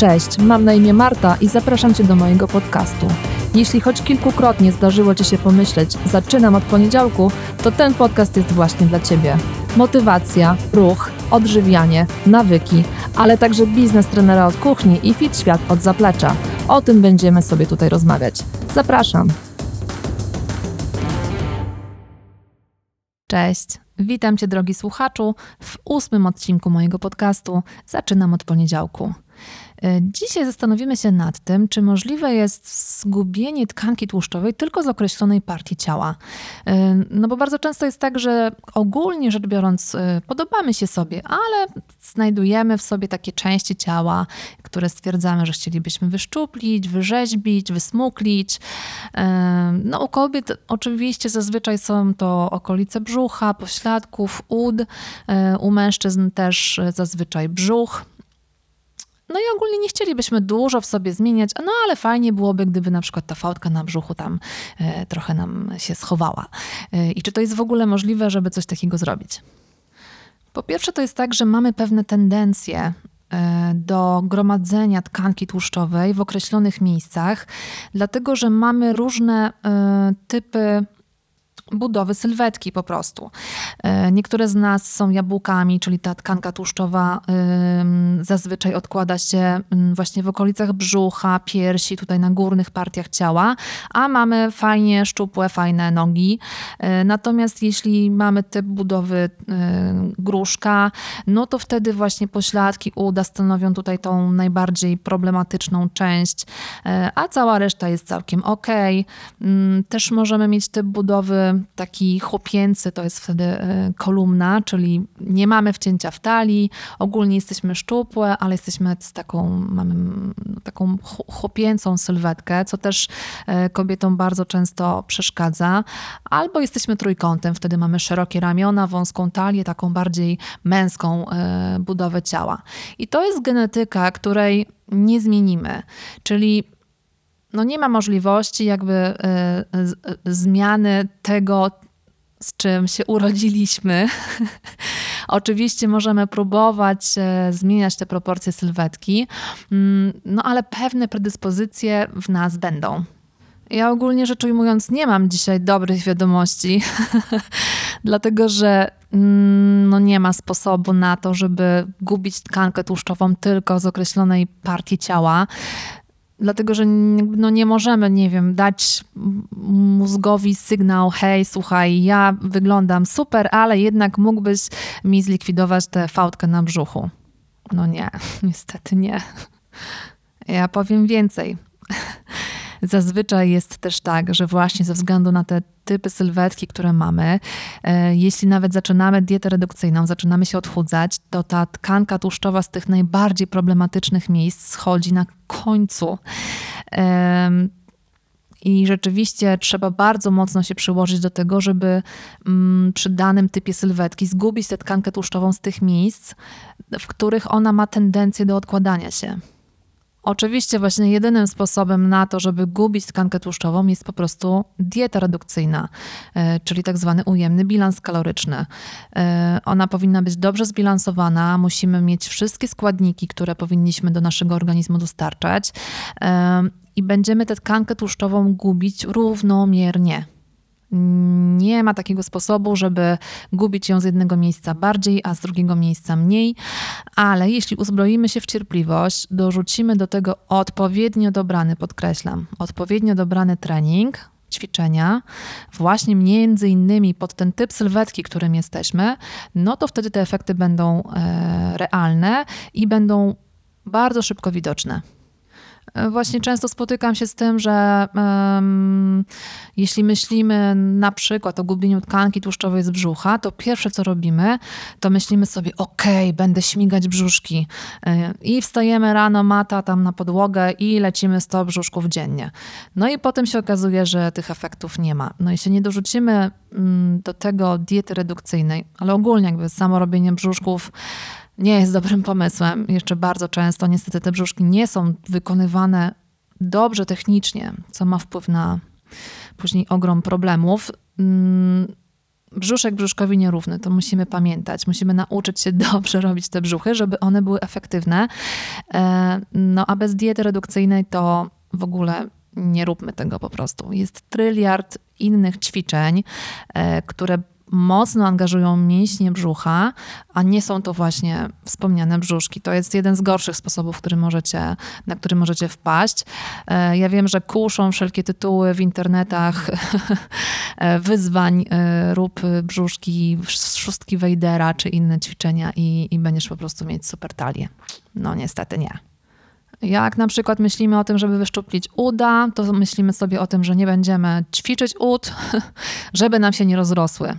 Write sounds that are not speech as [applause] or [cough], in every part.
Cześć, mam na imię Marta i zapraszam Cię do mojego podcastu. Jeśli choć kilkukrotnie zdarzyło Ci się pomyśleć, zaczynam od poniedziałku, to ten podcast jest właśnie dla Ciebie. Motywacja, ruch, odżywianie, nawyki, ale także biznes trenera od kuchni i fit świat od zaplecza. O tym będziemy sobie tutaj rozmawiać. Zapraszam. Cześć. Witam Cię, drogi słuchaczu, w ósmym odcinku mojego podcastu. Zaczynam od poniedziałku. E, dzisiaj zastanowimy się nad tym, czy możliwe jest zgubienie tkanki tłuszczowej tylko z określonej partii ciała. E, no bo bardzo często jest tak, że ogólnie rzecz biorąc e, podobamy się sobie, ale znajdujemy w sobie takie części ciała, które stwierdzamy, że chcielibyśmy wyszczuplić, wyrzeźbić, wysmuklić. No u kobiet oczywiście zazwyczaj są to okolice brzucha, pośladków, ud. U mężczyzn też zazwyczaj brzuch. No i ogólnie nie chcielibyśmy dużo w sobie zmieniać, no ale fajnie byłoby, gdyby na przykład ta fałdka na brzuchu tam e, trochę nam się schowała. E, I czy to jest w ogóle możliwe, żeby coś takiego zrobić? Po pierwsze, to jest tak, że mamy pewne tendencje e, do gromadzenia tkanki tłuszczowej w określonych miejscach, dlatego że mamy różne typy budowy sylwetki po prostu. E, niektóre z nas są jabłkami, czyli ta tkanka tłuszczowa zazwyczaj odkłada się właśnie w okolicach brzucha, piersi, tutaj na górnych partiach ciała, a mamy fajnie szczupłe, fajne nogi. E, natomiast jeśli mamy typ budowy e, gruszka, no to wtedy właśnie pośladki uda stanowią tutaj tą najbardziej problematyczną część, a cała reszta jest całkiem ok. Też możemy mieć typ budowy taki chłopięcy, to jest wtedy e, kolumna, czyli nie mamy wcięcia w talii, ogólnie jesteśmy szczupłe, ale jesteśmy z taką, mamy no, taką chłopięcą sylwetkę, co też e, kobietom bardzo często przeszkadza. Albo jesteśmy trójkątem, wtedy mamy szerokie ramiona, wąską talię, taką bardziej męską e, budowę ciała. I to jest genetyka, której nie zmienimy. Czyli no nie ma możliwości jakby e, zmiany tego, z czym się urodziliśmy. [laughs] Oczywiście możemy próbować e, zmieniać te proporcje sylwetki, mm, no ale pewne predyspozycje w nas będą. Ja ogólnie rzecz ujmując, nie mam dzisiaj dobrych wiadomości, [laughs] dlatego że mm, no nie ma sposobu na to, żeby gubić tkankę tłuszczową tylko z określonej partii ciała dlatego że no nie możemy, nie wiem, dać mózgowi sygnał, hej, słuchaj, ja wyglądam super, ale jednak mógłbyś mi zlikwidować tę fałdkę na brzuchu. No nie, [laughs] niestety nie. Ja powiem więcej. Zazwyczaj jest też tak, że właśnie ze względu na te typy sylwetki, które mamy, e, jeśli nawet zaczynamy dietę redukcyjną, zaczynamy się odchudzać, to ta tkanka tłuszczowa z tych najbardziej problematycznych miejsc schodzi na końcu. I rzeczywiście trzeba bardzo mocno się przyłożyć do tego, żeby mm, przy danym typie sylwetki zgubić tę tkankę tłuszczową z tych miejsc, w których ona ma tendencję do odkładania się. Oczywiście właśnie jedynym sposobem na to, żeby gubić tkankę tłuszczową jest po prostu dieta redukcyjna, e, czyli tak zwany ujemny bilans kaloryczny. E, ona powinna być dobrze zbilansowana, musimy mieć wszystkie składniki, które powinniśmy do naszego organizmu dostarczać e, i będziemy tę tkankę tłuszczową gubić równomiernie. Nie ma takiego sposobu, żeby gubić ją z jednego miejsca bardziej, a z drugiego miejsca mniej, ale jeśli uzbroimy się w cierpliwość, dorzucimy do tego odpowiednio dobrany, podkreślam, odpowiednio dobrany trening, ćwiczenia, właśnie między innymi pod ten typ sylwetki, którym jesteśmy, no to wtedy te efekty będą e, realne i będą bardzo szybko widoczne. Właśnie często spotykam się z tym, że um, jeśli myślimy na przykład o gubieniu tkanki tłuszczowej z brzucha, to pierwsze co robimy, to myślimy sobie, okej, okay, będę śmigać brzuszki. E, I wstajemy rano, mata tam na podłogę i lecimy 100 brzuszków dziennie. No i potem się okazuje, że tych efektów nie ma. No i się nie dorzucimy mm, do tego diety redukcyjnej, ale ogólnie jakby samo robienie brzuszków nie jest dobrym pomysłem. Jeszcze bardzo często niestety te brzuszki nie są wykonywane dobrze technicznie, co ma wpływ na później ogrom problemów. Mm, brzuszek brzuszkowi nierówny, to musimy pamiętać. Musimy nauczyć się [laughs] dobrze robić te brzuchy, żeby one były efektywne. E, no a bez diety redukcyjnej to w ogóle nie róbmy tego po prostu. Jest tryliard innych ćwiczeń, e, które mocno angażują mięśnie brzucha, a nie są to właśnie wspomniane brzuszki. To jest jeden z gorszych sposobów, który możecie, na który możecie wpaść. E, ja wiem, że kuszą wszelkie tytuły w internetach [laughs] wyzwań e, rób brzuszki, szóstki Wejdera czy inne ćwiczenia i, i będziesz po prostu mieć super talię. No niestety nie. Jak na przykład myślimy o tym, żeby wyszczuplić uda, to myślimy sobie o tym, że nie będziemy ćwiczyć ud, [laughs] żeby nam się nie rozrosły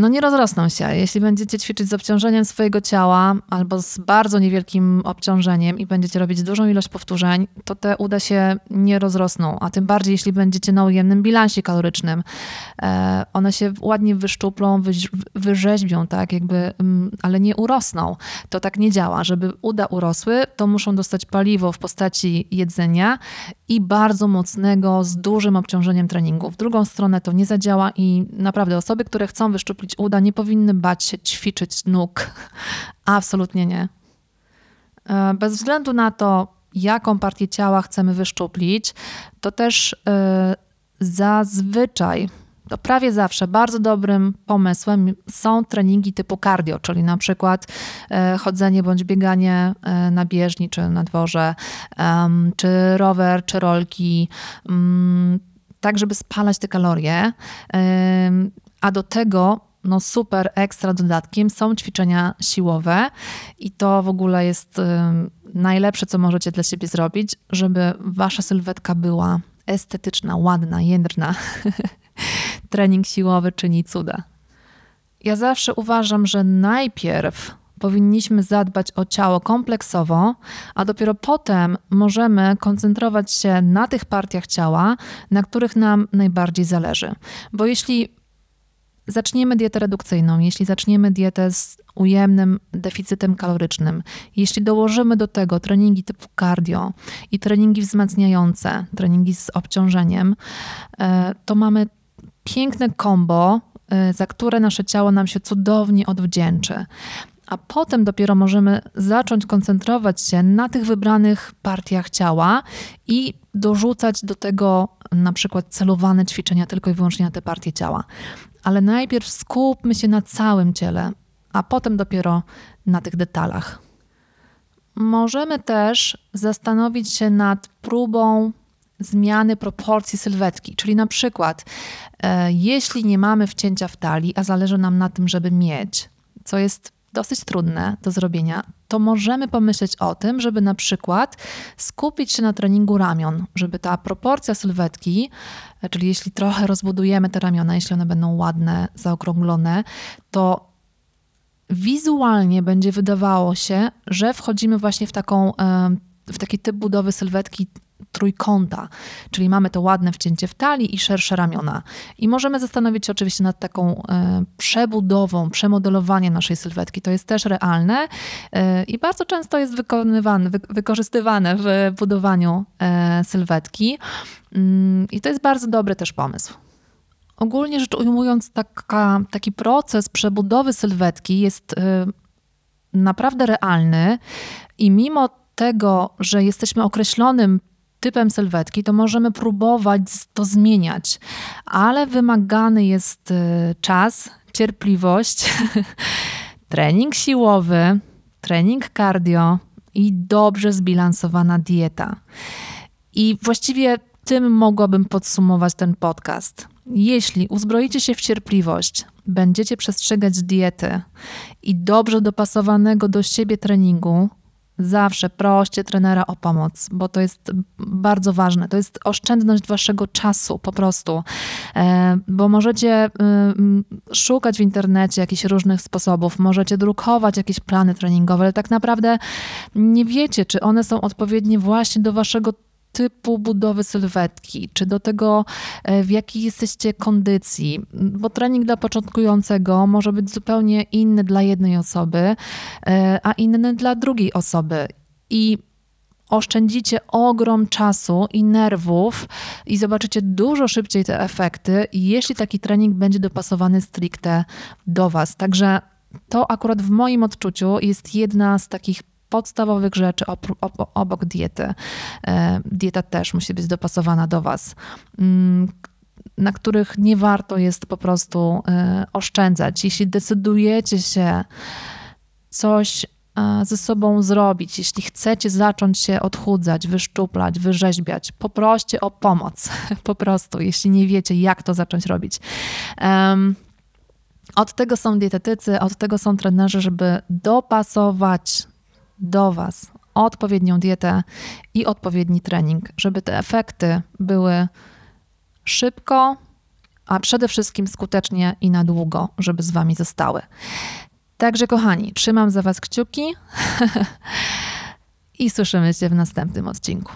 no nie rozrosną się. Jeśli będziecie ćwiczyć z obciążeniem swojego ciała albo z bardzo niewielkim obciążeniem i będziecie robić dużą ilość powtórzeń, to te uda się nie rozrosną, a tym bardziej jeśli będziecie na ujemnym bilansie kalorycznym. E, one się ładnie wyszczuplą, wyrzeźbią, tak jakby, mm, ale nie urosną. To tak nie działa. Żeby uda urosły, to muszą dostać paliwo w postaci jedzenia i bardzo mocnego, z dużym obciążeniem treningu. W drugą stronę to nie zadziała i naprawdę osoby, które chcą wyszczuplić uda, nie powinny bać się ćwiczyć nóg. [laughs] Absolutnie nie. E, bez względu na to, jaką partię ciała chcemy wyszczuplić, to też e, zazwyczaj to prawie zawsze bardzo dobrym pomysłem są treningi typu cardio, czyli na przykład e, chodzenie bądź bieganie na bieżni czy na dworze, czy rower, czy rolki, mm, tak żeby spalać te kalorie. A do tego no super ekstra dodatkiem są ćwiczenia siłowe i to w ogóle jest najlepsze, co możecie dla siebie zrobić, żeby wasza sylwetka była estetyczna, ładna, jędrna. [laughs] trening siłowy czyni cuda. Ja zawsze uważam, że najpierw powinniśmy zadbać o ciało kompleksowo, a dopiero potem możemy koncentrować się na tych partiach ciała, na których nam najbardziej zależy. Bo jeśli zaczniemy dietę redukcyjną, jeśli zaczniemy dietę z ujemnym deficytem kalorycznym, jeśli dołożymy do tego treningi typu cardio i treningi wzmacniające, treningi z obciążeniem, e, to mamy piękne kombo, y, za które nasze ciało nam się cudownie odwdzięczy. A potem dopiero możemy zacząć koncentrować się na tych wybranych partiach ciała i dorzucać do tego na przykład celowane ćwiczenia tylko i wyłącznie na te partie ciała. Ale najpierw skupmy się na całym ciele, a potem dopiero na tych detalach. Możemy też zastanowić się nad próbą zmiany proporcji sylwetki. Czyli na przykład, e, jeśli nie mamy wcięcia w talii, a zależy nam na tym, żeby mieć, co jest dosyć trudne do zrobienia, to możemy pomyśleć o tym, żeby na przykład skupić się na treningu ramion, żeby ta proporcja sylwetki, czyli jeśli trochę rozbudujemy te ramiona, jeśli one będą ładne, zaokrąglone, to wizualnie będzie wydawało się, że wchodzimy właśnie w taką w taki typ budowy sylwetki trójkąta, czyli mamy to ładne wcięcie w talii i szersze ramiona. I możemy zastanowić się oczywiście nad taką e, przebudową, przemodelowaniem naszej sylwetki. To jest też realne e, i bardzo często jest wykonywane, wy, wykorzystywane w budowaniu e, sylwetki. Mm, I to jest bardzo dobry też pomysł. Ogólnie rzecz ujmując, taka, taki proces przebudowy sylwetki jest naprawdę realny i mimo tego, że jesteśmy określonym typem sylwetki, to możemy próbować to zmieniać, ale wymagany jest y, czas, cierpliwość, [laughs] trening siłowy, trening cardio i dobrze zbilansowana dieta. I właściwie tym mogłabym podsumować ten podcast. Jeśli uzbroicie się w cierpliwość, będziecie przestrzegać diety i dobrze dopasowanego do siebie treningu, zawsze proście trenera o pomoc, bo to jest bardzo ważne. To jest oszczędność waszego czasu po prostu, e, bo możecie y, szukać w internecie jakichś różnych sposobów, możecie drukować jakieś plany treningowe, ale tak naprawdę nie wiecie, czy one są odpowiednie właśnie do waszego typu budowy sylwetki, czy do tego, e, w jakiej jesteście kondycji, bo trening dla początkującego może być zupełnie inny dla jednej osoby, e, a inny dla drugiej osoby. I oszczędzicie ogrom czasu i nerwów i zobaczycie dużo szybciej te efekty, jeśli taki trening będzie dopasowany stricte do Was. Także to akurat w moim odczuciu jest jedna z takich podstawowych rzeczy obok diety. E, dieta też musi być dopasowana do Was, mm, na których nie warto jest po prostu e, oszczędzać. Jeśli decydujecie się coś e, ze sobą zrobić, jeśli chcecie zacząć się odchudzać, wyszczuplać, wyrzeźbiać, poproście o pomoc. [laughs] Po prostu, jeśli nie wiecie, jak to zacząć robić. Od tego są dietetycy, od tego są trenerzy, żeby dopasować do Was odpowiednią dietę i odpowiedni trening, żeby te efekty były szybko, a przede wszystkim skutecznie i na długo, żeby z Wami zostały. Także, kochani, trzymam za Was kciuki [laughs] i słyszymy się w następnym odcinku.